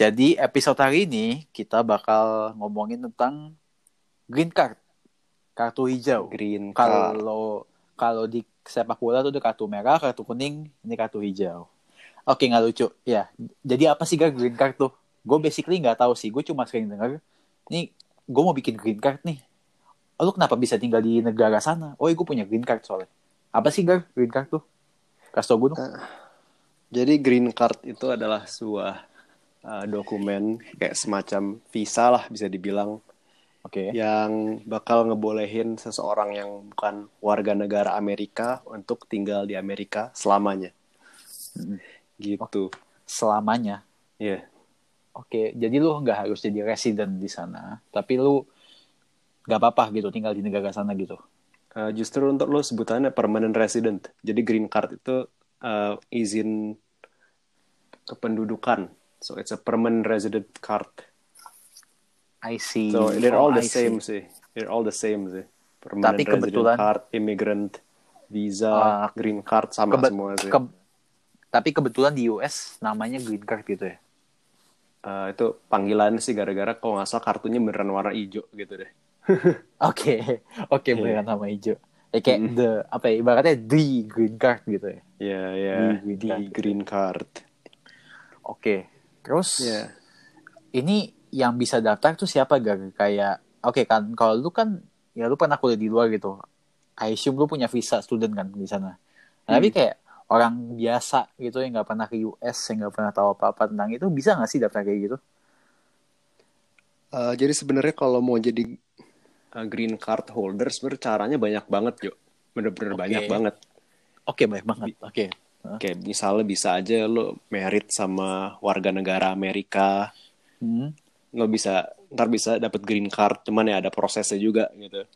Jadi episode hari ini kita bakal ngomongin tentang green card, kartu hijau. Green card. Kalau kalau di sepak bola tuh ada kartu merah, kartu kuning, ini kartu hijau. Oke nggak lucu, ya. Jadi apa sih gak green card tuh? Gue basically nggak tahu sih. Gue cuma sering dengar. Nih, gue mau bikin green card nih. Oh, lu kenapa bisa tinggal di negara sana? Oh, gue punya green card soalnya. Apa sih gak green card tuh? Kasih tau gue dong. Jadi green card itu adalah sebuah uh, dokumen kayak semacam visa lah bisa dibilang Oke. yang bakal ngebolehin seseorang yang bukan warga negara Amerika untuk tinggal di Amerika selamanya. Mm. Gitu. Selamanya. Iya. Oke, jadi lu nggak harus jadi resident di sana, tapi lu nggak apa-apa gitu tinggal di negara sana gitu. Uh, justru untuk lo sebutannya permanent resident. Jadi green card itu uh, izin kependudukan. So it's a permanent resident card. I see. So they're Oh, all the I see. same sih. They're all the same sih. Permanent Tapi resident kebetulan- card, immigrant, visa, Ah, green card sama Kebe- semua sih. ke- tapi kebetulan di US namanya green card gitu ya. Uh, itu panggilan sih gara-gara kalau nggak salah kartunya beneran warna hijau gitu deh. Oke, oke Iya. beneran nama hijau. Ya kayak the apa ya ibaratnya the green card gitu ya. Ya ya Di green di card. green card. Oke, terus Ya. ini yang bisa daftar tuh siapa gak kayak oke kan kalau lu kan ya lu pernah kuliah di luar gitu. I assume lu punya visa student kan di sana. Nah, Tapi Hmm. kayak orang biasa gitu yang nggak pernah ke US yang nggak pernah tahu apa-apa tentang itu bisa nggak sih daftar kayak gitu? Uh, jadi sebenarnya kalau mau jadi uh, green card holder sebenarnya caranya banyak banget Jo. Bener-bener Oke. banyak banget. Oke baik banget. Oke. Kayak misalnya bisa aja lo merit sama warga negara Amerika, Hmm, lo bisa ntar bisa dapat green card, cuman ya ada prosesnya juga gitu.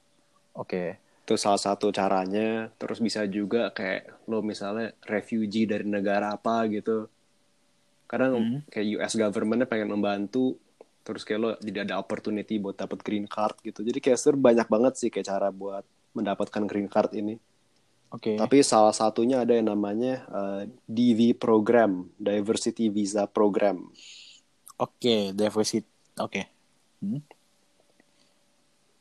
Oke. Itu salah satu caranya. Terus bisa juga kayak lo misalnya refugee dari negara apa gitu. Kadang Hmm. kayak US government-nya pengen membantu, terus kayak lo jadi ada opportunity buat dapat green card gitu. Jadi kayak banyak banget sih kayak cara buat mendapatkan green card ini. Oke. Tapi salah satunya ada yang namanya uh, DV program, Diversity Visa Program. Oke, diversity. Oke. Hmm.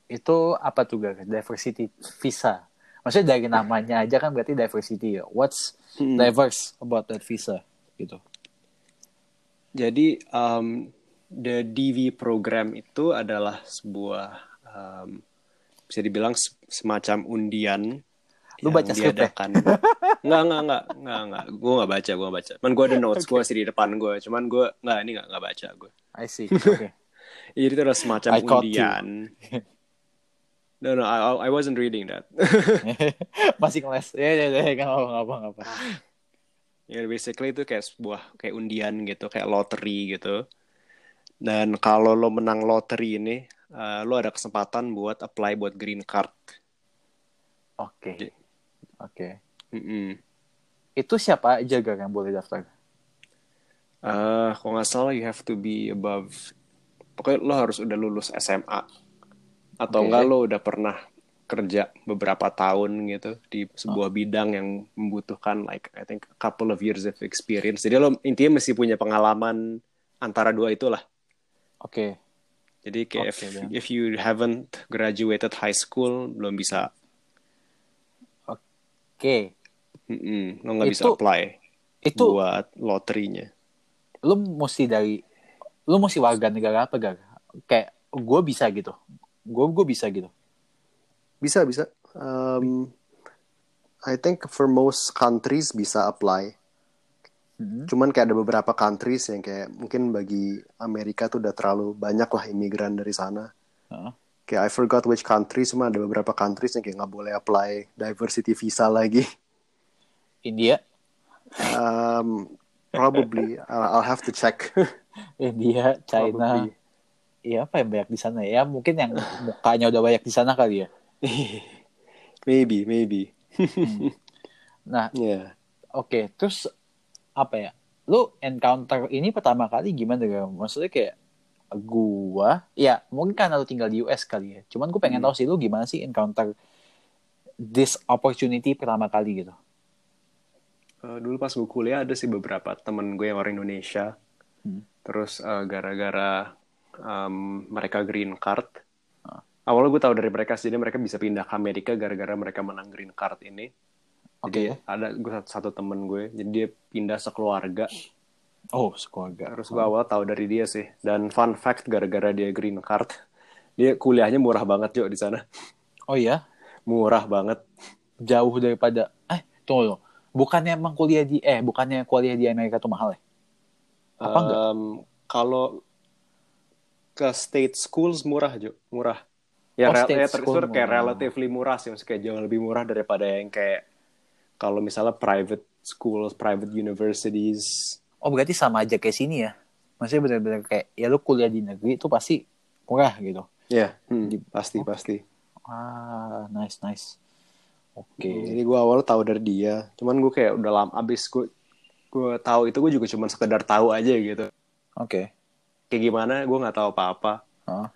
Itu apa tuh gak? Diversity visa. Maksudnya dari namanya aja kan berarti diversity ya. What's Hmm. diverse about that visa gitu? Jadi um, the DV program itu adalah sebuah um, bisa dibilang se- semacam undian Lu baca skrip ya? diadakan. Nggak, nggak, nggak, nggak, nggak. Gue nggak baca, gue nggak baca. Cuman gue ada notes gue sih di depan gue. Cuman gue nggak, ini nggak, nggak baca gue. I see. Oke. Jadi itu adalah semacam I undian. No, no, I, I wasn't reading that. Masih ngeles. Ya, ya, ya, nggak apa, nggak apa, nggak apa. Ya basically itu kayak sebuah kayak undian gitu, kayak lottery gitu. Dan kalau lo menang lottery ini, eh, lo ada kesempatan buat apply buat green card. Oke. Oke. Mm-mm. Itu siapa aja gak yang boleh daftar? Eh, kalau nggak salah you have to be above, pokoknya lo harus udah lulus SMA atau Oke. enggak lo udah pernah kerja beberapa tahun gitu di sebuah bidang yang membutuhkan like I think a couple of years of experience. Jadi lo intinya mesti punya pengalaman antara dua itulah. Oke. Jadi kayak Oke, if, if you haven't graduated high school belum bisa, Oke. mm-mm, lo nggak bisa apply Itu buat loterinya. lu mesti dari lu mesti warga negara apa gak? Kayak gue bisa gitu. Gue gue bisa gitu. Bisa bisa. Um, I think for most countries bisa apply. Hmm. Cuman kayak ada beberapa countries yang kayak mungkin bagi Amerika tuh udah terlalu banyak lah imigran dari sana. Heeh. Kayak I forgot which country, cuma ada beberapa countries yang kayak nggak boleh apply diversity visa lagi. India, Um, probably I'll, I'll have to check. India, China. Probably. Iya apa yang banyak di sana ya? Mungkin yang mukanya udah banyak di sana kali ya. maybe, maybe. Nah, Yeah. oke. Terus apa ya? Lu encounter ini pertama kali gimana gak? Maksudnya kayak gua, ya mungkin karena lu tinggal di US kali ya. Cuman gue pengen Hmm. tahu sih lu gimana sih encounter this opportunity pertama kali gitu. Eh, dulu pas gue kuliah ada sih beberapa temen gue yang orang Indonesia Hmm. Terus eh, gara-gara em, mereka green card. Ah. Awalnya gue tahu dari mereka sih, jadi mereka bisa pindah ke Amerika gara-gara mereka menang green card ini. Oke Jadi ya. ada gue satu, satu temen gue, jadi dia pindah sekeluarga. Oh, sekeluarga. Terus gue awal tahu dari dia sih. Dan fun fact gara-gara dia green card, dia kuliahnya murah banget Jo di sana. Oh iya, Murah banget. jauh daripada eh tunggu loh. Bukannya emang kuliah di eh bukannya kuliah di Amerika tuh mahal ya? Apa enggak? Em, kalau ke state schools murah Jo, murah. Ya, Oh, state ya terus kayak murah. relatively murah sih, maksudnya kayak jauh lebih murah daripada yang kayak kalau misalnya private schools, private universities. Oh berarti sama aja kayak sini ya? Maksudnya benar-benar kayak ya lu kuliah di negeri itu pasti murah gitu. Ya, hmm, Di- pasti Oke. pasti. Ah, nice nice. Oke. Jadi gue awal tahu dari dia, cuman gue kayak udah lama abis gue gue tahu itu gue juga cuma sekedar tahu aja gitu. Oke. Kayak gimana gue nggak tahu apa-apa. Hah?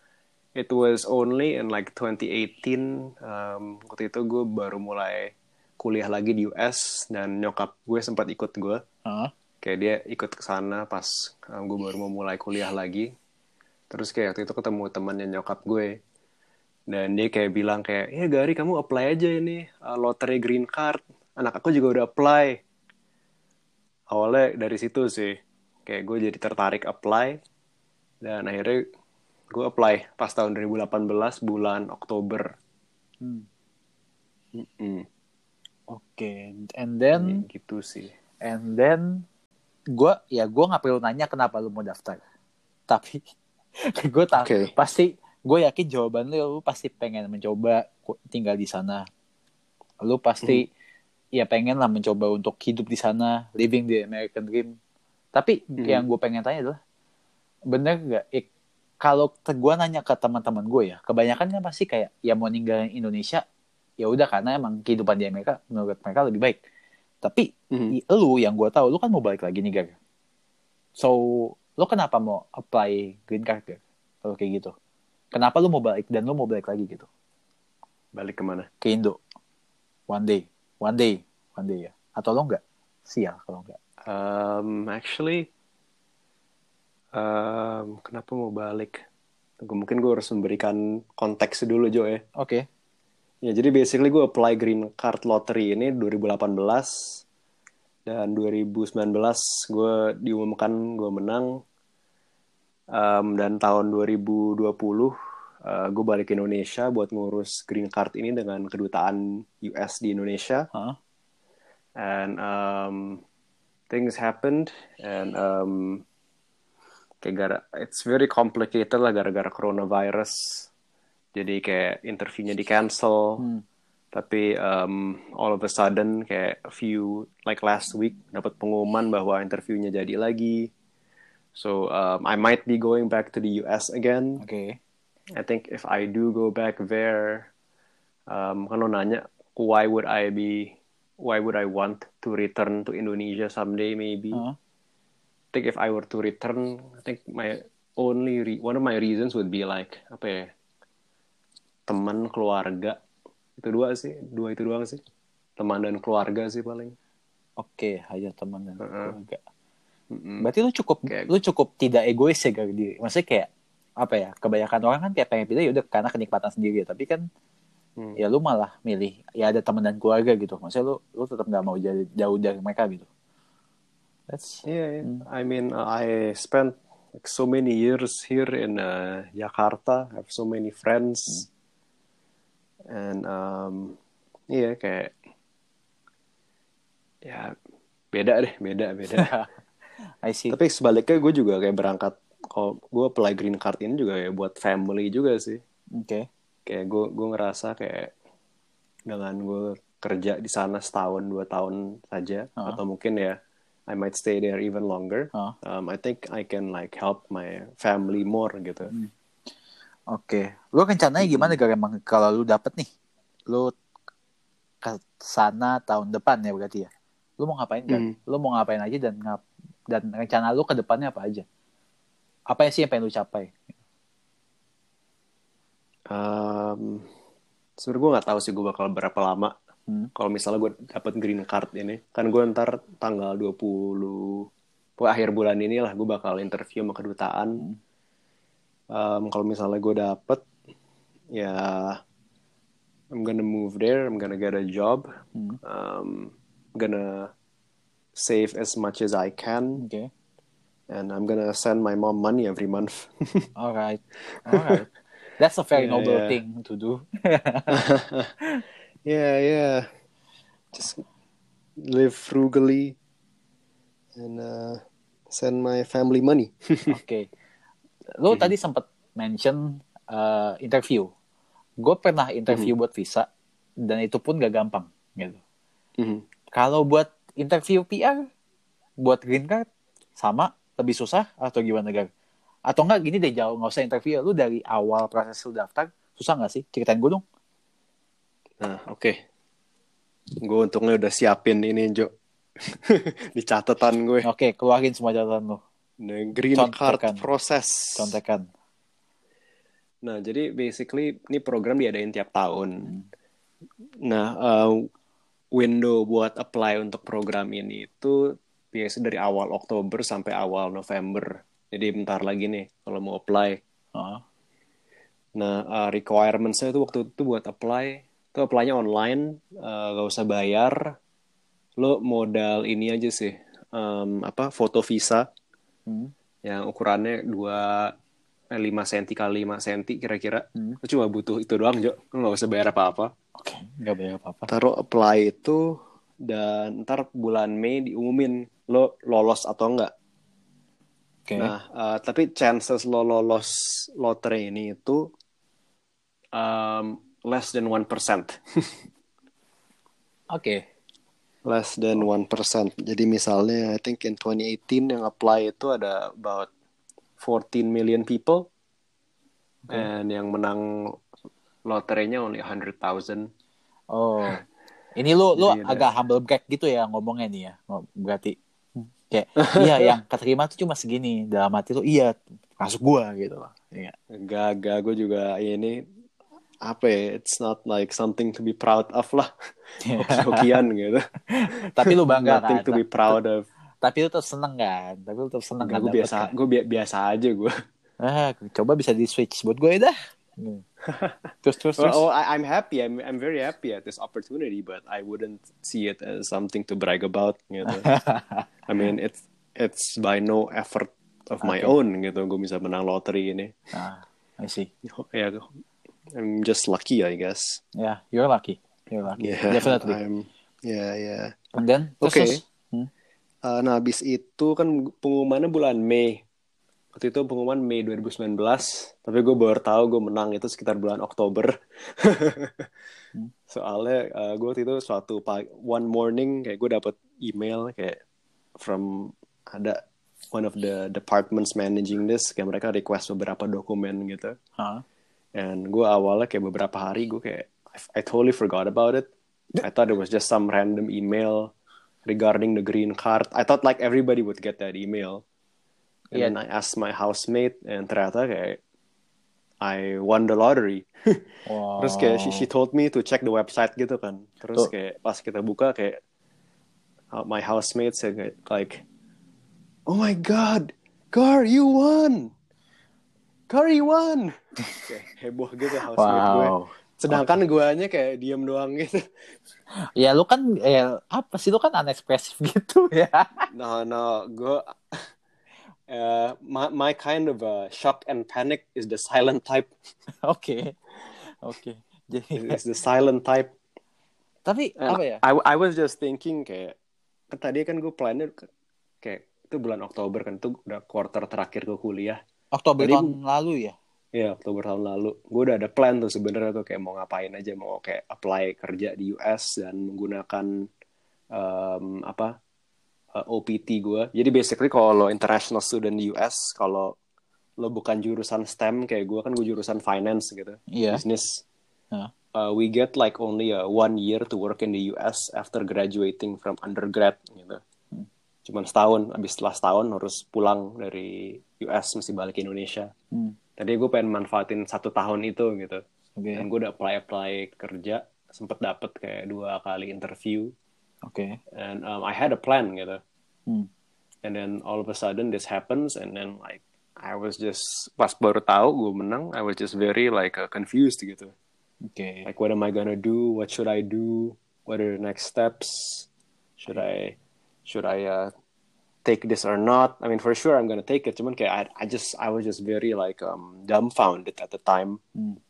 It was only in like 2018 um, waktu itu gue baru mulai kuliah lagi di US dan nyokap gue sempat ikut gue. Hah? Kayak dia ikut ke sana pas um, gue baru mau mulai kuliah lagi. Terus kayak waktu itu ketemu temannya nyokap gue. Dan dia kayak bilang kayak, ya Gary kamu apply aja ini uh, lottery green card. Anak aku juga udah apply. Awalnya dari situ sih. Kayak gue jadi tertarik apply. Dan akhirnya gue apply pas tahun 2018 bulan Oktober. Hmm. Mm-mm. Oke. And then gitu sih. and then gua ya gua nggak perlu nanya kenapa lu mau daftar. Tapi gue tahu Oke. pasti gue yakin jawaban lu, lu pasti pengen mencoba tinggal di sana. Lu pasti ya pengen lah mencoba untuk hidup di sana, living the American dream. Tapi Mhm. yang gue pengen tanya adalah bener gak ik- kalau gue nanya ke teman-teman gue ya, kebanyakan kan pasti kayak ya mau ninggalin Indonesia ya udah karena emang kehidupan di Amerika menurut mereka lebih baik. Tapi Mhm. i- lu yang gue tahu lu kan mau balik lagi nih Gar. So lu kenapa mau apply green card Gar? Kalau kayak gitu. Kenapa lu mau balik dan lu mau balik lagi gitu Balik ke mana? ke Indo? One day, one day, one day ya. Atau lo enggak? Sial kalau enggak. Um, actually, um, kenapa mau balik? Tunggu, mungkin gue harus memberikan konteks dulu, Jo ya. Oke. Ya, jadi basically gue apply green card lottery ini 2018 dan 2019 gue diumumkan gue menang Um, dan tahun 2020 uh, gue balik ke Indonesia buat ngurus green card ini dengan kedutaan US di Indonesia. Hah? and um, things happened and um, kayak gara it's very complicated lah gara-gara coronavirus jadi kayak interviewnya di cancel Hmm. tapi um, all of a sudden kayak few like last week dapat pengumuman bahwa interviewnya jadi lagi so um, I might be going back to the US again Oke. I think if I do go back there, um, kan lo nanya, why would I be, why would I want to return to Indonesia someday maybe? Hah? I think if I were to return, I think my only, re- one of my reasons would be like, apa ya, teman, keluarga. Itu dua sih, dua itu doang sih. Teman dan keluarga sih paling. Oke, hanya teman dan Heeh. keluarga. Mm-mm. Berarti lu cukup Kayak- lu cukup tidak egois ya Gar diri. Maksudnya kayak apa ya? Kebanyakan orang kan kayak pengen pindah ya udah karena kenikmatan sendiri, tapi kan Hmm. ya lu malah milih ya ada teman dan keluarga gitu. Maksudnya lu lu tetap nggak mau jauh, jauh dari mereka gitu. That's Yeah, yeah. Hmm. I mean, uh, I spent like so many years here in uh, Jakarta. I have so many friends, and um, iya kayak ya beda deh, beda beda. I see. Tapi sebaliknya gue juga kayak berangkat kalau gue apply green card ini juga ya buat family juga sih. Oke. Kayak gue gue ngerasa kayak dengan gue kerja di sana setahun dua tahun saja Ah. atau mungkin ya I might stay there even longer. Ah. Um, I think I can like help my family more gitu. Oke. Lu rencananya gimana Gar emang kalau lu dapet nih? Lu ke sana tahun depan ya berarti ya. Lu mau ngapain Gar? Hmm. Lu mau ngapain aja dan ngap dan rencana lu ke depannya apa aja? Apa sih yang pengen lu capai? Um, sebenarnya gue nggak tahu sih gue bakal berapa lama. Hmm. Kalau misalnya gue dapat green card ini, kan gue ntar tanggal 28 pokoknya akhir bulan ini lah gue bakal interview sama kedutaan um, kalau misalnya gue dapet ya I'm gonna move there I'm gonna get a job Hmm. um, I'm gonna save as much as I can Oke. and I'm gonna send my mom money every month Alright. Alright. That's a very Yeah, noble yeah. thing to do. yeah yeah just live frugally and uh, send my family money Oke. Lu Mhm. tadi sempat mention uh, interview. Gue pernah interview Mhm. buat visa dan itu pun gak gampang gitu. Mhm. Kalau buat interview PR, buat green card sama lebih susah atau gimana Gar? Atau enggak gini deh jauh nggak usah interview, lu dari awal proses lu daftar susah nggak sih? Ceritain gue dong. Nah, oke. Gue untungnya udah siapin ini, Jo. Di catatan gue. Oke, keluarin semua catatan lu. Nah, green Contekan. card proses. Contekan. Nah, jadi basically ini program diadain tiap tahun. Hmm. Nah, uh, window buat apply untuk program ini itu biasa dari awal Oktober sampai awal November. Jadi bentar lagi nih kalau mau apply. Oh. Nah, uh, requirements-nya itu waktu itu buat apply, itu apply-nya online, uh, gak usah bayar. Lo modal ini aja sih, um, apa foto visa Hmm. yang ukurannya 2 eh, 5 cm kali 5 cm kira-kira. Hmm. Lo cuma butuh itu doang, Jo. Lo gak usah bayar apa-apa. Oke, nggak bayar apa-apa. Taruh apply itu dan ntar bulan Mei diumumin lo lolos atau enggak. Oke. Nah, uh, tapi chances lo lolos lotre ini itu um, less than 1%. Oke. Less than 1%. Jadi misalnya I think in 2018 yang apply itu ada about 14 million people. And yang menang loterenya only 100,000. Oh. Ini lu lu Jadi agak humble brag gitu ya ngomongnya nih ya. Berarti kayak iya yang keterima tuh cuma segini. Dalam hati tuh iya masuk gua gitu loh. Iya. Gak, gue juga ini apa ya, it's not like something to be proud of lah. Hoki-hokian gitu. Tapi lu bangga Nothing kan. to be proud of. Tapi lu tetap seneng kan. Tapi lu tetap seneng Enggak, kan gue biasa, kan? gue bi- biasa aja gue. Ah, coba bisa di switch buat gue dah. Hmm. Terus terus terus. Well, oh, I, I'm happy. I'm I'm very happy at this opportunity, but I wouldn't see it as something to brag about. Gitu. I mean, it's it's by no effort of my Okay. own gitu. Gue bisa menang lottery ini. Nah, I see. Ya, I'm just lucky, I guess. Yeah, you're lucky. You're lucky. Yeah, Definitely. I'm. Yeah, yeah. And then, Oke. terus. Hmm. Uh, nah, habis itu kan pengumumannya bulan Mei. Waktu itu pengumuman Mei 2019, tapi gue baru tahu gue menang itu sekitar bulan Oktober. Hmm. Soalnya uh, gue waktu itu suatu pagi, one morning kayak gue dapet email kayak from ada one of the departments managing this kayak mereka request beberapa dokumen gitu. Hah? And gue awalnya kayak beberapa hari gue kayak I, I totally forgot about it. I thought it was just some random email regarding the green card. I thought like everybody would get that email. And Yeah. then I asked my housemate and ternyata kayak I won the lottery. Wow. Terus kayak she, she told me to check the website gitu kan. Terus Tuh. kayak pas kita buka kayak uh, my housemate said like, oh my god, Gar, you won. You won. kayak heboh gitu housemate gue. Wow. Sedangkan guanya kayak diem doang gitu. Ya lu kan ya apa sih lu kan unekspresif gitu ya. No, no, gue uh, my, my kind of uh, shock and panic is the silent type. Oke. Oke. Jadi Is the silent type. tapi And apa ya? I, I was just thinking kayak kan tadi kan gue plannya ke- kayak itu bulan Oktober kan itu udah quarter terakhir gue kuliah. Oktober tadi tahun lalu ya. Iya Oktober tahun lalu. Gue udah ada plan tuh sebenarnya tuh kayak mau ngapain aja mau kayak apply kerja di US dan menggunakan um, apa uh, OPT gue. Jadi basically kalau lo international student di US kalau lo bukan jurusan STEM kayak gue kan gue jurusan finance gitu, Iya. business. Hah. Uh, we get like only a one year to work in the US after graduating from undergrad gitu. Cuman setahun, habis setelah setahun harus pulang dari US mesti balik ke Indonesia. Hmm. Tadi gue pengen manfaatin satu tahun itu gitu. Oke. Dan gue udah apply-apply kerja, sempet dapet kayak dua kali interview. Oke. And um, I had a plan gitu. Hmm. and then all of a sudden this happens and then like I was just pas baru tahu gue menang I was just very like uh, confused gitu Oke. like what am I gonna do what should I do what are the next steps should I should I uh, take this or not I mean for sure I'm gonna take it cuman kayak I, I just I was just very like um, dumbfounded at the time Hmm.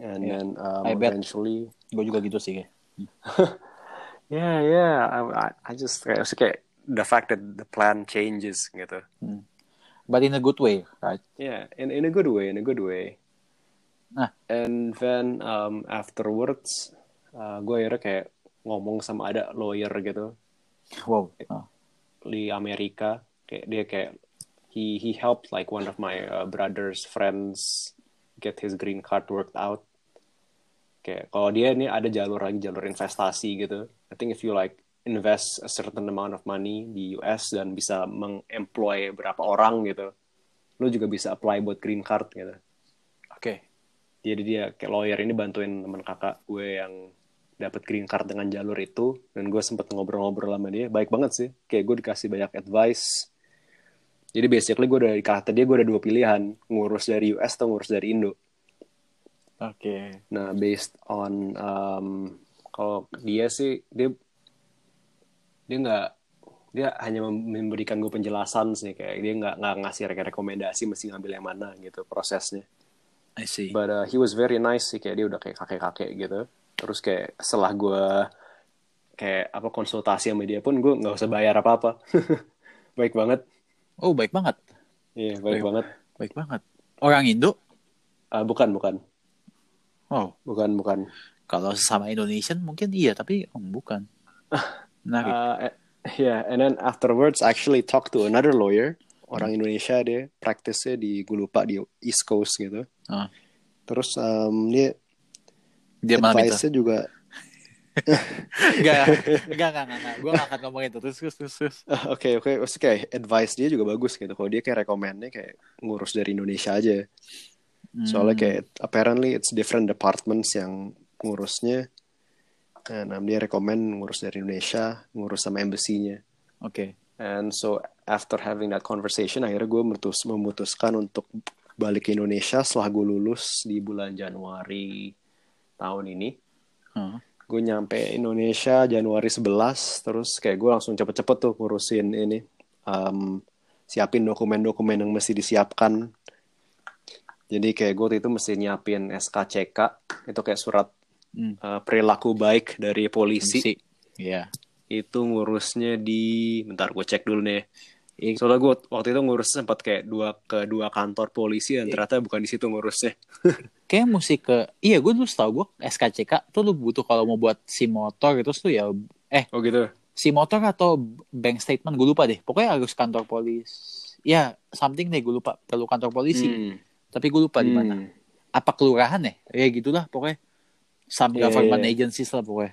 and Yeah. then um, I eventually Gue juga gitu sih. yeah yeah I, I, I just kayak, kayak the fact that the plan changes gitu But in a good way, right? Yeah, in in a good way, in a good way. Nah. And then um, afterwards, uh, gue akhirnya kayak ngomong sama ada lawyer gitu Wow. Di Amerika. Kayak dia kayak he he helped like one of my uh, brother's friends get his green card worked out. Kayak kalau dia ini ada jalur lagi jalur investasi gitu. I think if you like invest a certain amount of money di US dan bisa mengemploy berapa orang gitu, lu juga bisa apply buat green card gitu. Oke. Jadi dia kayak lawyer ini bantuin teman kakak gue yang dapat green card dengan jalur itu dan gue sempet ngobrol-ngobrol sama dia baik banget sih kayak gue dikasih banyak advice jadi basically gue dari kata dia gue ada dua pilihan ngurus dari US atau ngurus dari Indo Oke. nah based on um, kalau dia sih dia dia nggak dia hanya mem- memberikan gue penjelasan sih kayak dia nggak nggak ngasih rek- rekomendasi mesti ngambil yang mana gitu prosesnya I see. But uh, he was very nice sih kayak dia udah kayak kakek-kakek gitu. Terus kayak setelah gue kayak apa konsultasi sama dia pun gue nggak usah bayar apa-apa. baik banget. Oh, baik banget. Iya, baik Baik. banget. Baik banget. Orang Indo? Ah, bukan, bukan. Oh, Bukan, bukan. kalau sama Indonesian mungkin iya, tapi oh, bukan. Menarik. Uh, yeah, and then afterwards I actually talked to another lawyer. Orang Indonesia dia praktisnya di gue lupa di East Coast gitu. Ah. Terus um, dia Dia minta. advice-nya juga Enggak, enggak, enggak, enggak. Gue gak akan ngomong itu. Terus, terus, terus. Ah, Oke oke, Maksudnya kayak advice dia juga bagus gitu. Kalau dia kayak rekomennya kayak ngurus dari Indonesia aja. Soalnya Hmm. kayak apparently it's different departments yang ngurusnya. Um, dia rekomen ngurus dari Indonesia, ngurus sama embassy-nya. Oke. And so after having that conversation, akhirnya gue memutus, memutuskan untuk balik ke Indonesia setelah gue lulus di bulan Januari tahun ini. Ah. Gue nyampe Indonesia Januari 11, terus kayak gue langsung cepet-cepet tuh ngurusin ini. um, siapin dokumen-dokumen yang mesti disiapkan. Jadi kayak gue itu mesti nyiapin SKCK, itu kayak surat Hmm. uh, perilaku baik dari polisi. Iya. Itu ngurusnya di, bentar gue cek dulu nih. Soalnya gue waktu itu ngurus sempat kayak dua ke dua kantor polisi dan ternyata bukan di situ ngurusnya. Kayak musik ke... Iya, gue dulu tau gue SKCK tuh lu butuh kalau mau buat SIM motor gitu tuh ya... Eh, Oh gitu. SIM motor atau bank statement gue lupa deh. Pokoknya harus kantor polisi. Ya, something deh gue lupa. Perlu kantor polisi. Hmm. Tapi gue lupa di mana. Hmm. Apa kelurahan ya? Ya gitulah pokoknya. Some Iya, government iya. agencies lah pokoknya.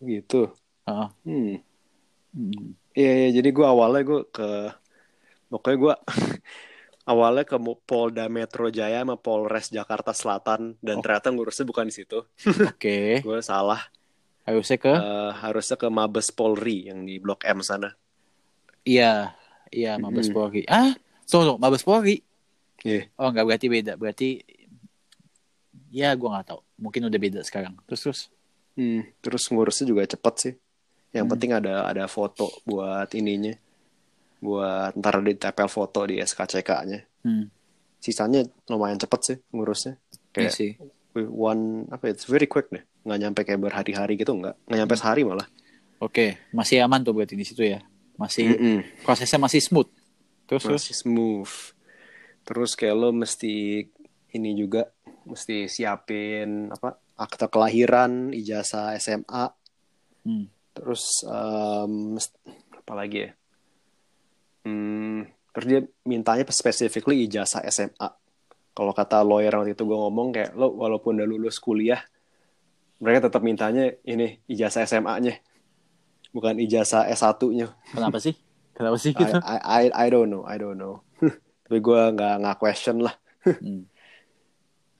Gitu. Heeh. Hmm. Hmm. Iya, iya, jadi gue awalnya gue ke pokoknya gue awalnya ke Polda Metro Jaya sama Polres Jakarta Selatan dan Oh. ternyata ngurusnya bukan di situ. Oke. Gue salah. Harusnya ke... Eh, harusnya ke Mabes Polri yang di Blok M sana. Iya. Iya, Mabes Hmm. Polri. Ah, tunggu, Mabes Polri. Iya. Oh, nggak berarti beda. Berarti... Ya, gue nggak tahu. Mungkin udah beda sekarang. Terus, terus. Hmm, terus ngurusnya juga cepet sih. Yang Hmm. penting ada ada foto buat ininya. Buat ntar ditempel foto di SKCK-nya. Hmm. Sisanya lumayan cepet sih ngurusnya. Iya Kayak sih. one apa ya, it's very quick deh. Nggak nyampe kayak berhari-hari gitu nggak. Nggak nyampe sehari malah. Oke, masih aman tuh berarti di situ ya. Masih Mm-mm. prosesnya masih smooth. Terus terus. Masih smooth. Terus kayak lo mesti ini juga mesti siapin apa akta kelahiran, ijazah SMA, Hmm. Terus um, apa lagi ya? Hmm, terus dia mintanya specifically ijazah SMA. Kalau kata lawyer waktu itu gue ngomong kayak lo walaupun udah lulus kuliah, mereka tetap mintanya ini ijazah SMA-nya, bukan ijazah S1-nya. Kenapa sih? Kenapa sih gitu? I, I, I don't know, I don't know. Tapi gue nggak nggak question lah. Hmm.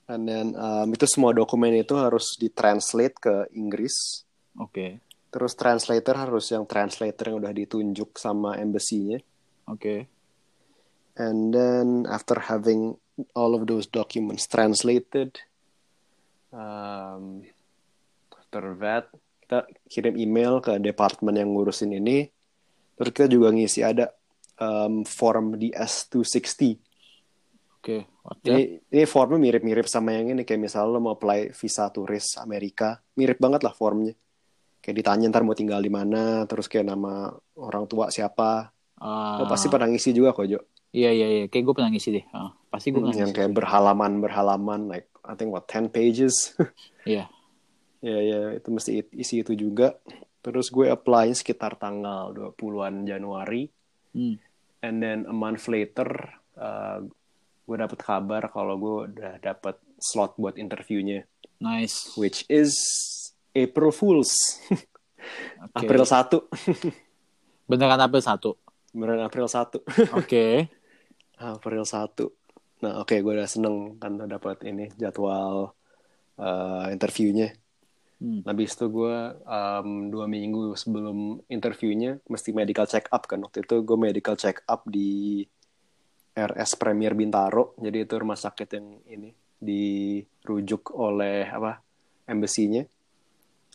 And then um, itu semua dokumen itu harus ditranslate ke Inggris. Oke. Terus translator harus yang translator yang udah ditunjuk sama embassy-nya. Oke. And then after having all of those documents translated, um, after that kita kirim email ke departemen yang ngurusin ini. Terus kita juga ngisi ada um, form DS260. Oke. The- Ini, ini formnya mirip-mirip sama yang ini kayak misalnya lo mau apply visa turis Amerika, mirip banget lah formnya. Kayak ditanya ntar mau tinggal di mana, terus kayak nama orang tua siapa. Ah, Lo pasti pernah ngisi juga kok Jo. Iya iya iya. Kayak gue pernah ngisi deh. Ah, pasti gue Hmm, yang kayak berhalaman berhalaman like I think what 10 pages. Iya. ya ya itu mesti isi itu juga. Terus gue apply sekitar tanggal 20-an Januari. Hmm. And then a month later uh, gue dapet kabar kalau gue udah dapet slot buat interviewnya. Nice. which is April Fools. Oke. April 1. Beneran April satu. Beneran April 1. Oke. April 1. Nah, oke gue udah seneng kan dapat ini jadwal uh, interviewnya. Hmm. Habis itu gue um, dua minggu sebelum interviewnya mesti medical check up kan. Waktu itu gue medical check up di RS Premier Bintaro. Jadi itu rumah sakit yang ini dirujuk oleh apa embassy-nya.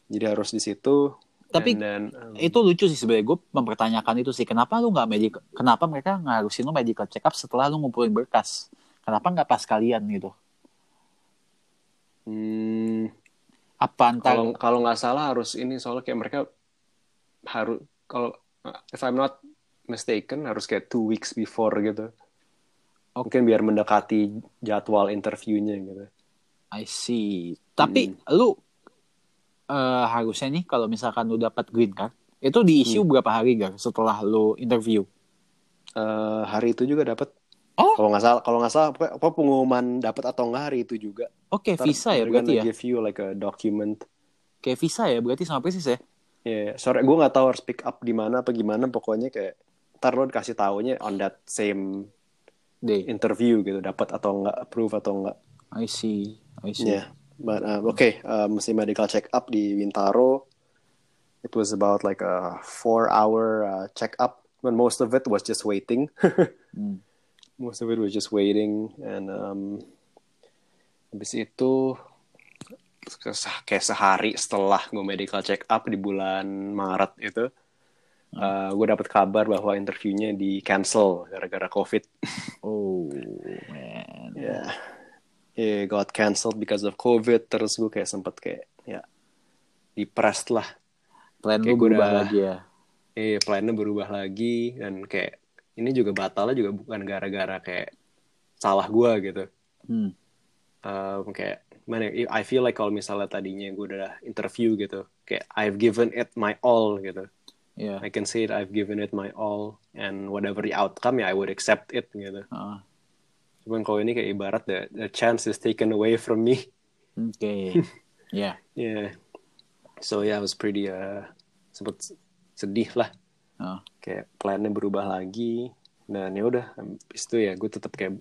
Jadi harus di situ. Tapi And then, um, itu lucu sih sebenarnya. Gue mempertanyakan itu sih. Kenapa lu nggak medical kenapa mereka ngarusin lu medical check up setelah lu ngumpulin berkas? Kenapa nggak pas kalian gitu? Hmm, apa antar kalau kalau nggak salah harus ini soalnya kayak mereka harus kalau if I'm not mistaken harus kayak two weeks before gitu. Mungkin biar mendekati jadwal interviewnya gitu. I see. Tapi lu eh, harusnya nih kalau misalkan lu dapat green card itu di issue berapa hari gak setelah lu interview? Eh, hari itu juga dapat Oh. kalau nggak salah kalau nggak salah apa, pengumuman dapat atau nggak hari itu juga. Oke Ntar visa ya berarti ya? give you like a document. Kayak visa ya berarti sama persis ya? Ya sorry gue nggak tahu harus pick up di mana apa gimana pokoknya kayak ntar lo dikasih taunya on that same deh interview gitu dapat atau nggak approve atau nggak. I see I see. Yeah, but uh, okay, uh, mesti medical check up di Wintaro. It was about like a four-hour uh, check up, but most of it was just waiting. Hmm. most of it was just waiting, and um, habis itu kayak sehari setelah gue medical check up di bulan Maret itu, uh, gue dapat kabar bahwa interviewnya di cancel gara-gara COVID. oh man yeah it got cancelled because of COVID terus gue kayak sempet kayak ya depressed lah. Plan Kayak lu gua berubah udah- lagi ya? Eh plannya berubah lagi dan kayak ini juga batalnya juga bukan gara-gara kayak salah gue gitu. Hmm. Um, kayak mana ya, I feel like kalau misalnya tadinya gue udah interview gitu kayak I've given it my all gitu. Ya I can say that I've given it my all and whatever the outcome ya I would accept it gitu. Ah, cuman kalau ini kayak ibarat the, the chance is taken away from me oke ya Yeah. So yeah, I was pretty uh sempet sedih lah. Ah. Kayak plannya berubah lagi. Dan ya udah, habis itu ya gue tetap kayak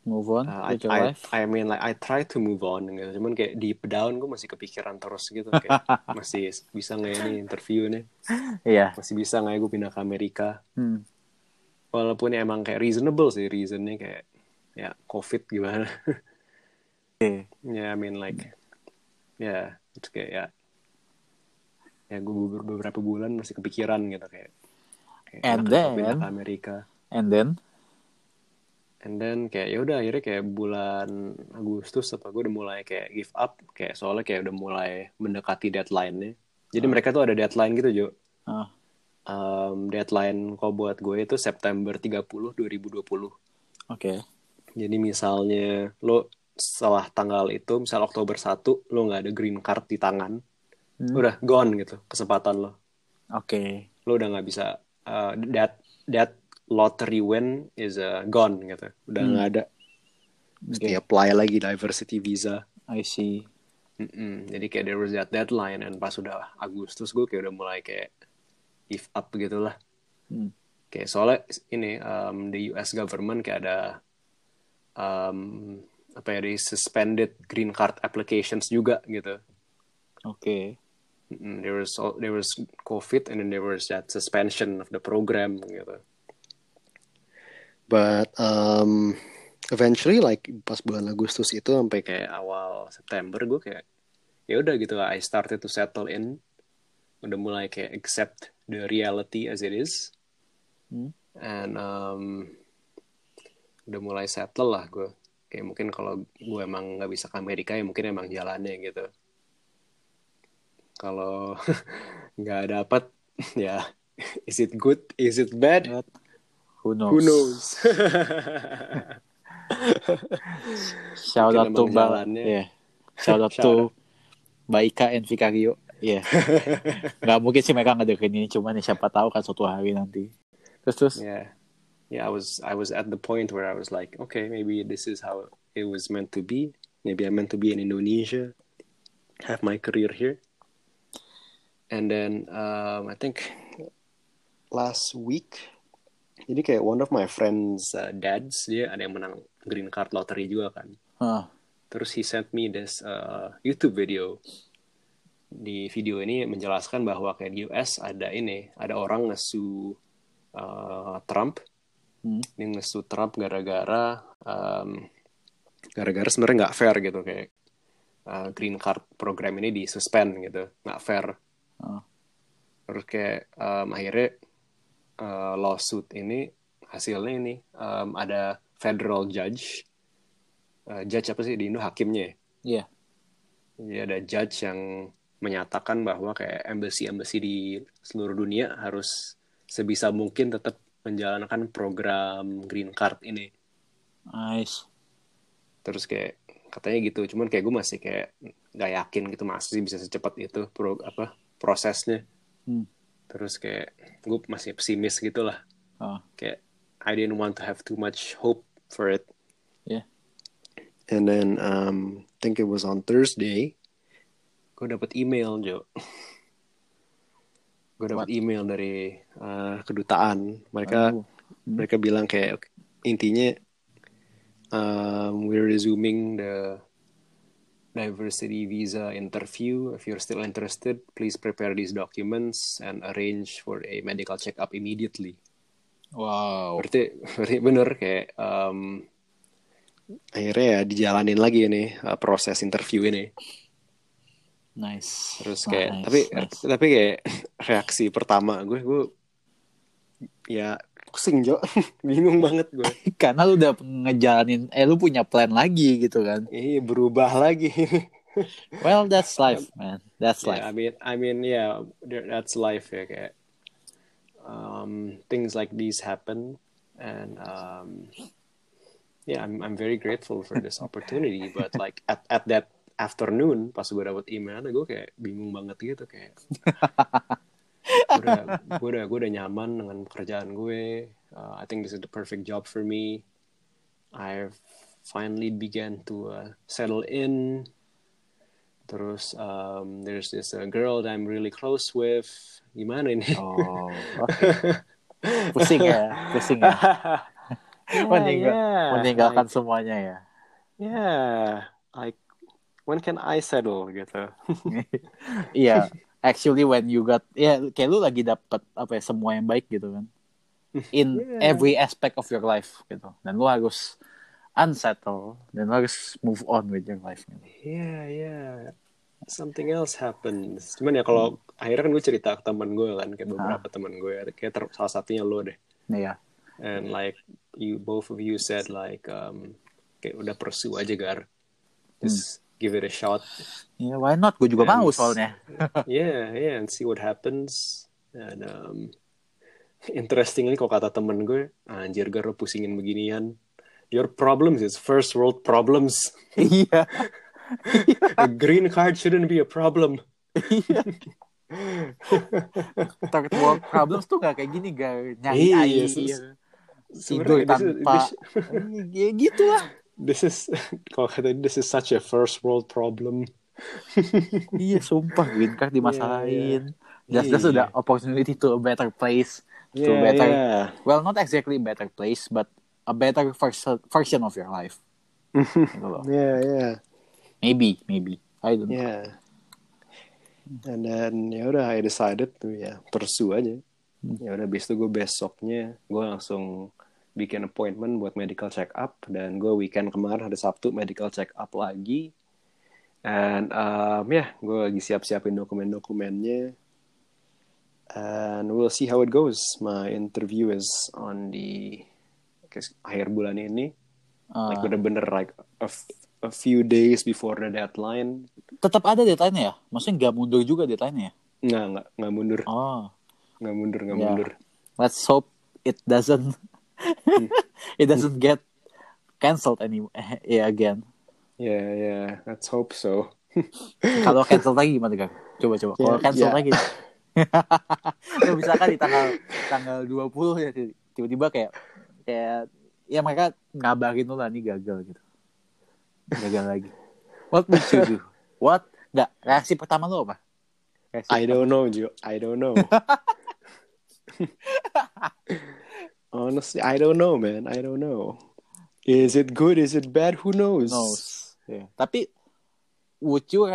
move on uh, I, I, I mean like I try to move on gitu. Cuman kayak deep down gue masih kepikiran terus gitu kayak masih bisa nggak ya ini interview nih? iya Masih bisa nggak ya gue pindah ke Amerika? hmm. Walaupun ya emang kayak reasonable sih reasonnya kayak ya COVID gimana? Oke. Ya, I mean like, ya, it's kayak ya, ya gue beberapa bulan masih kepikiran gitu kayak, kayak And pindah then- ke Amerika, and then and then kayak ya udah akhirnya kayak bulan Agustus apa gue udah mulai kayak give up, kayak soalnya kayak udah mulai mendekati deadline-nya. Jadi mereka tuh ada deadline gitu Jo. ah, Um, deadline kok buat gue itu September 30 2020. oke Jadi misalnya lo setelah tanggal itu, misal Oktober 1, lo nggak ada green card di tangan, Hmm. udah gone gitu kesempatan lo. oke Lo udah nggak bisa uh, that that lottery win is uh, gone gitu. Udah Hmm. nggak ada. Mesti apply lagi diversity visa. I see Mm-mm. Jadi kayak there was that deadline and pas udah Agustus gue kayak udah mulai kayak give up gitu lah. Hmm. Kayak soalnya ini um, the US government kayak ada um, apa ya di suspended green card applications juga gitu. oke Mm, there was all- there was COVID and then there was that suspension of the program gitu. but um, eventually like pas bulan Agustus itu sampai kayak awal September gue kayak ya udah gitu lah I started to settle in udah mulai kayak accept the reality as it is Hmm. and um, udah mulai settle lah gue kayak mungkin kalau gue emang nggak bisa ke Amerika ya mungkin emang jalannya gitu kalau nggak dapat ya is it good is it bad But who knows? who knows Shout out to emang Ba- jalannya. yeah. Shout out to Baika and Vicario. Iya. Gak mungkin sih mereka ngedeketin ini, cuman ya siapa tahu kan suatu hari nanti. Terus terus. yeah yeah I was I was at the point where I was like okay maybe this is how it was meant to be. Maybe I'm meant to be in Indonesia have my career here. And then um, I think last week jadi kayak one of my friends uh, dads dia ada yang menang green card lottery juga kan. Ah, terus he sent me this uh, YouTube video. Di video ini menjelaskan bahwa kayak di US ada ini ada orang ngesu uh, Trump Hmm. dia ngesu Trump gara-gara um, gara-gara sebenarnya nggak fair gitu kayak uh, green card program ini di suspend gitu nggak fair Ah. terus kayak um, akhirnya uh, lawsuit ini hasilnya ini um, ada federal judge uh, judge apa sih di Indo hakimnya ya? Iya. Jadi ada judge yang menyatakan bahwa kayak embassy-embassy di seluruh dunia harus sebisa mungkin tetap menjalankan program green card ini. Nice. Terus kayak katanya gitu, cuman kayak gue masih kayak nggak yakin gitu masih bisa secepat itu pro, apa prosesnya. Hmm. Terus kayak gue masih pesimis gitu lah. Ah. Kayak I didn't want to have too much hope for it. Yeah. And then um, I think it was on Thursday. Gue dapat email Jo. Gue dapat email dari uh, kedutaan. Mereka Aduh. mereka bilang kayak intinya um, we're resuming the diversity visa interview. If you're still interested, please prepare these documents and arrange for a medical check-up immediately. Wow. Berarti, berarti bener kayak um, akhirnya ya dijalanin lagi ini uh, proses interview ini. Nice. Terus Nice, kayak tapi nice. tapi kayak reaksi pertama gue gue ya pusing Jo, bingung banget gue. Karena lu udah ngejalanin, eh lu punya plan lagi gitu kan. Iya berubah lagi. Well, that's life, man. That's yeah, I life. mean I mean yeah, that's life ya kayak um, things like these happen and um, yeah I'm I'm very grateful for this opportunity but like at at that afternoon pas gue dapet email gue kayak bingung banget gitu kayak gue udah gue udah gue udah nyaman dengan pekerjaan gue Uh, I think this is the perfect job for me I've finally began to uh, settle in terus um, there's this uh, girl that I'm really close with gimana ini Oh, oke. Pusing ya, pusing ya. Meninggal- yeah, Meninggalkan like, semuanya ya. yeah like when can I settle gitu Iya, actually when you got ya kayak lu lagi dapat apa ya semua yang baik gitu kan. In Yeah. every aspect of your life gitu. Dan lu harus unsettle dan lu harus move on with your life. Gitu. yeah yeah something else happens cuman ya kalau akhirnya kan gue cerita ke teman gue kan kayak beberapa teman gue kayak ter- salah satunya lo deh Iya. and like you both of you said like um, kayak udah pursue aja gar just give it a shot Ya, why not? Gue juga And- mau soalnya. yeah yeah and see what happens and um, interestingly kalau kata temen gue anjir lo pusingin beginian your problems is first world problems Iya. a green card shouldn't be a problem Iya. Third world problems tuh gak kayak gini, gak nyari Iya, air, tidur this is- tanpa, ya gitu lah. This is kalau kata this is such a first world problem Iya, sumpah green card dimasalahin. Iya, Just, just iya. ada opportunity to a better place. To yeah, better, yeah. well, not exactly a better place, but a better version, version of your life. Gitu loh. yeah yeah Maybe, maybe. I don't know. yeah and then ya udah I decided tuh ya pursue aja Hmm. ya udah habis itu gue besoknya gue langsung bikin appointment buat medical check up dan gue weekend kemarin hari Sabtu medical check up lagi. And um, ya yeah, gue lagi siap-siapin dokumen-dokumennya. And we'll see how it goes. My interview is on the guess, akhir bulan ini. Ah, like bener-bener like a, a few days before the deadline. Tetap ada deadline ya? Maksudnya nggak mundur juga deadline ya? nggak nggak nggak mundur. Oh, nggak mundur nggak Ya. mundur. Let's hope it doesn't it doesn't get cancelled anymore. ya again. ya ya let's hope so Kalau cancel lagi gimana kan? Coba coba. Kalau Ya, cancel ya. lagi. Lu misalkan di tanggal tanggal 20 ya tiba-tiba kayak kayak ya mereka ngabarin lu lah nih gagal gitu. Gagal lagi. What would you do? What? Nggak, reaksi pertama lu apa? Reaksi I don't know Jo I don't know honestly I don't know man I don't know is it good is it bad who knows knows. Ya. Tapi would you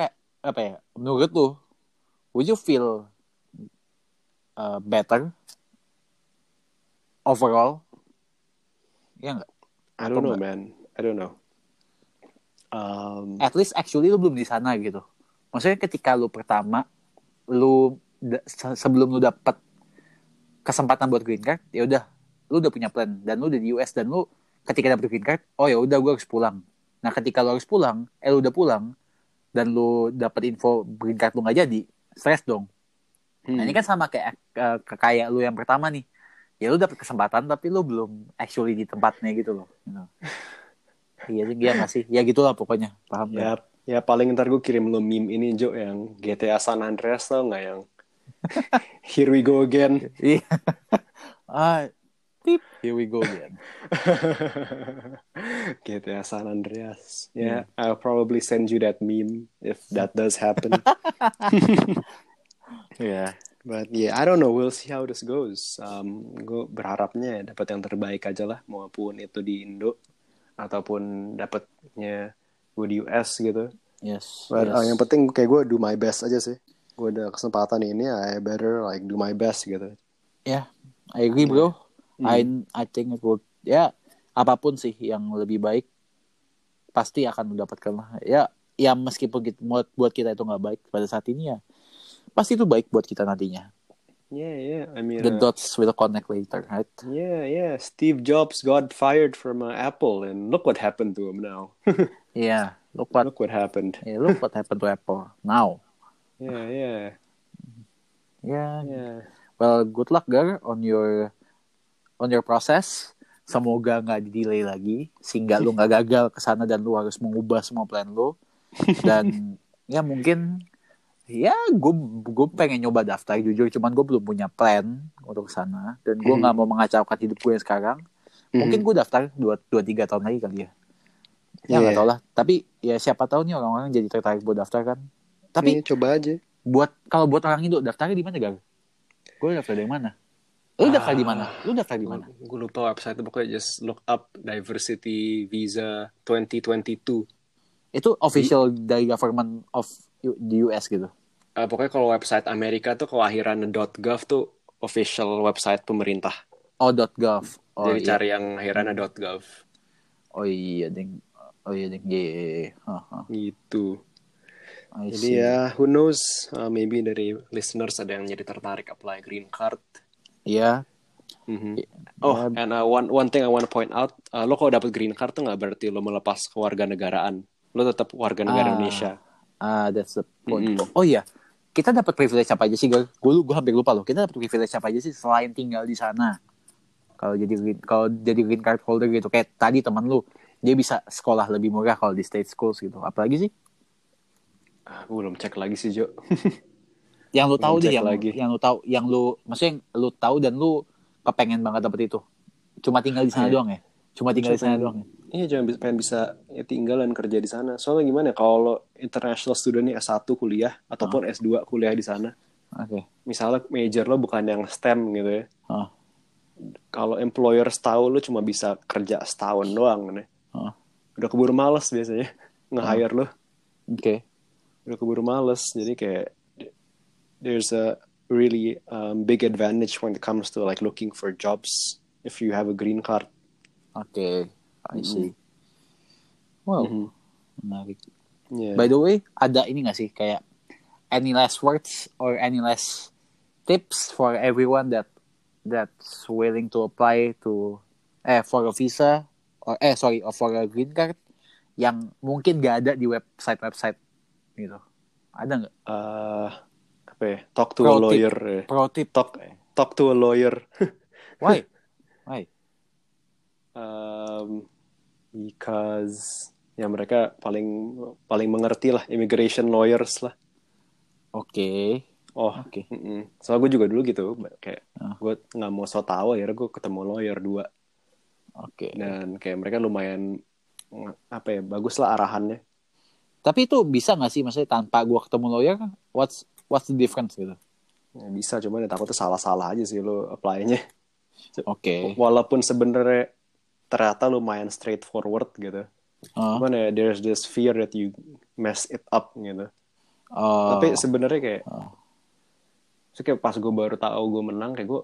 apa ya? Menurut lu would you feel uh, better overall? Ya nggak? I don't Atau know nggak? man I don't know um, At least actually lu belum di sana gitu. Maksudnya ketika lu pertama lu sebelum lu dapet kesempatan buat green card, ya udah lu udah punya plan dan lu udah di US dan lu ketika dapet green card, oh ya udah gue harus pulang. Nah ketika lu harus pulang, eh lu udah pulang dan lu dapet info green card lu nggak jadi, stres dong. hmm. Nah ini kan sama kayak ke- kayak lu yang pertama nih. Ya lu dapet kesempatan tapi lu belum actually di tempatnya gitu loh. Gitu. Iya sih, iya nggak sih? Ya gitulah pokoknya, paham ya ya paling ntar gue kirim lo meme ini Jo yang GTA San Andreas tau nggak yang Here we go again Iya. ah, here we go again. GTA San Andreas yeah I'll probably send you that meme if that does happen Iya. But yeah, I don't know. We'll see how this goes. Um, gue berharapnya ya dapat yang terbaik aja lah, maupun itu di Indo ataupun dapatnya gue di US gitu. Yes. But yes. uh, yang penting kayak gue do my best aja sih. Gue ada kesempatan ini, I better like do my best gitu. Yeah, I agree bro. Hmm. I I think it would ya apa pun sih yang lebih baik pasti akan mendapatkan lah. Ya, ya meskipun kita, buat buat kita itu nggak baik pada saat ini ya pasti itu baik buat kita nantinya. Yeah, yeah. I mean, The uh, dots will connect later, right? yeah, yeah. Steve Jobs got fired from uh, Apple, and look what happened to him now. Yeah, look what look what happened. yeah, look what happened to Apple now. Yeah, yeah, Yeah, yeah. well good luck Gar on your on your process. Semoga nggak di delay lagi sehingga lu nggak gagal ke sana dan lu harus mengubah semua plan lu. Dan ya mungkin ya gue gue pengen nyoba daftar jujur cuman gue belum punya plan untuk ke sana dan gue Hmm. nggak mau mengacaukan hidup gue sekarang. Mungkin gue daftar dua dua tiga tahun lagi kali ya. Ya nggak Iya. tau lah. Tapi ya siapa tahu nih orang-orang jadi tertarik buat daftar kan. Tapi Nih, coba aja. buat kalau buat orang Indo daftarnya di mana Gar? Gue daftar dari mana? Lu daftar di mana? Lu daftar di mana? Gue lupa website itu pokoknya just look up diversity visa 2022. Itu official dari government of U- di US gitu. Eh, pokoknya kalau website Amerika tuh kelahiran .gov tuh official website pemerintah. Oh .gov. Oh Jadi iya. cari yang akhirannya .gov Oh iya ding. Oh iya ding. Iya. Haha. gitu. I Jadi see. ya who knows uh, maybe dari listeners ada yang jadi tertarik apply green card. Iya. Mhm. Ya, Oh, and uh, one one thing I want to point out, uh, lo kalau dapat green card tuh nggak berarti lo melepas kewarganegaraan. Lo tetap warga negara Ah. Indonesia. Ah, that's the point. Mm-mm. Oh iya. Kita dapat privilege apa aja sih? Gue gue hampir lupa loh. Kita dapat privilege apa aja sih selain tinggal di sana? Kalau jadi green, kalau jadi green card holder gitu, kayak tadi teman lu, dia bisa sekolah lebih murah kalau di state schools gitu. Apalagi sih? Ah, gue belum cek lagi sih Jo. Yang lu tahu deh, yang lagi. yang lu tahu, yang lu, maksudnya lu tahu dan lu kepengen banget dapet itu. Cuma tinggal di sana Iya. doang ya? Cuma tinggal di sana Cuma doang ya? Iya, jangan bisa, pengen bisa ya, tinggal dan kerja di sana. Soalnya gimana ya, kalau international student nih S1 kuliah ataupun S2 kuliah di sana, Oke. misalnya major lo bukan yang STEM gitu ya. Ah. Kalau employer tahu lo cuma bisa kerja setahun doang nih. Ah. Udah keburu males biasanya nge-hire lo. Oke. Udah keburu males. Jadi kayak there's a really um, big advantage when it comes to like looking for jobs if you have a green card. Oke, I see. Wow, Mhm. menarik. Yeah. By the way, ada ini gak sih kayak any last words or any last tips for everyone that that's willing to apply to eh for a visa or eh sorry or for a green card yang mungkin gak ada di website website gitu. Ada nggak Uh, ya? Talk to Pro a tip. lawyer. ya. pro tip? Talk talk to a lawyer. Why? Why? Um, because ya mereka paling paling mengerti lah immigration lawyers lah. Oke, Oh, oke. mm soalnya gue juga dulu gitu, kayak Ah. gue nggak mau so tau, akhirnya gue ketemu lawyer dua Oke. dan kayak mereka lumayan mm, apa ya bagus lah arahannya. Tapi itu bisa nggak sih maksudnya tanpa gua ketemu lawyer? What's what's the difference gitu? Ya, bisa, cuman ya takutnya salah-salah aja sih lo apply-nya. Oke. Walaupun sebenarnya ternyata lumayan straightforward gitu. Ah, Cuman ya there's this fear that you mess it up gitu. oh, Tapi sebenarnya kayak, Oh. so kayak pas gue baru tahu gue menang, kayak gue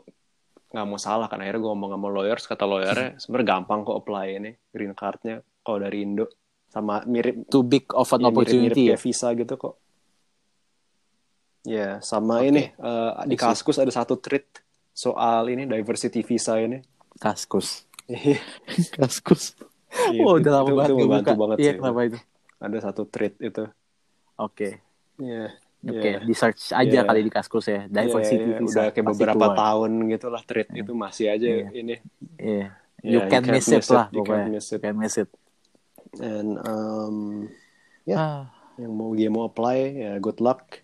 nggak mau salah kan akhirnya gue ngomong sama lawyers kata lawyernya sebenarnya gampang kok apply ini green cardnya kalau dari Indo sama mirip too big of an ya, mirip-mirip opportunity ya. kayak visa gitu kok ya sama Oke. ini eh, di. Kaskus ada satu treat soal ini diversity visa ini Kaskus. Iya, Kaskus. itu- oh, udah lama itu- banget itu membantu buka. banget Iya, sih kenapa itu? ada satu treat itu Oke. Iya. Oke, Iya. di search aja Iya. kali di Kaskus ya. Diversity Iya, iya, visa. udah kayak beberapa keluar. tahun gitu lah treat itu masih aja Iya. ini Iya. Yeah, You you can can't miss it miss it. lah You pokoknya. can't miss it. You can miss it. and um, Ya. Ah, yang mau dia mau apply ya good luck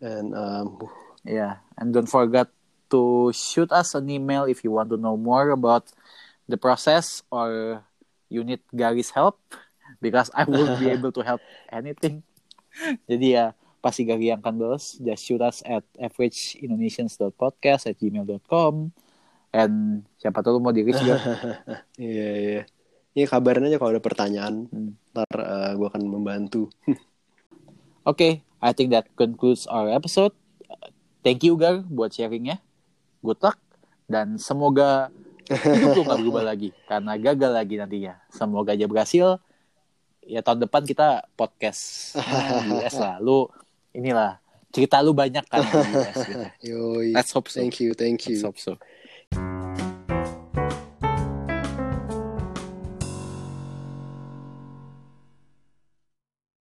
and um, yeah, and don't forget to shoot us an email if you want to know more about the process or you need Gary's help because I won't be able to help anything. Jadi ya pasti Gary yang akan balas. Just shoot us at averageindonesia.podcast at gmail.com and siapa tahu mau di reach juga. Iya iya. Ini kabarin aja kalau ada pertanyaan. Hmm. Ntar gue akan membantu. Oke, I think that concludes our episode. Thank you Gar buat sharingnya. Good luck dan semoga hidup lu gak berubah lagi karena gagal lagi nantinya. Semoga aja berhasil. Ya tahun depan kita podcast di US lah. Lu inilah cerita lu banyak kan US gitu. Let's hope so. Thank you, thank Let's you. hope so.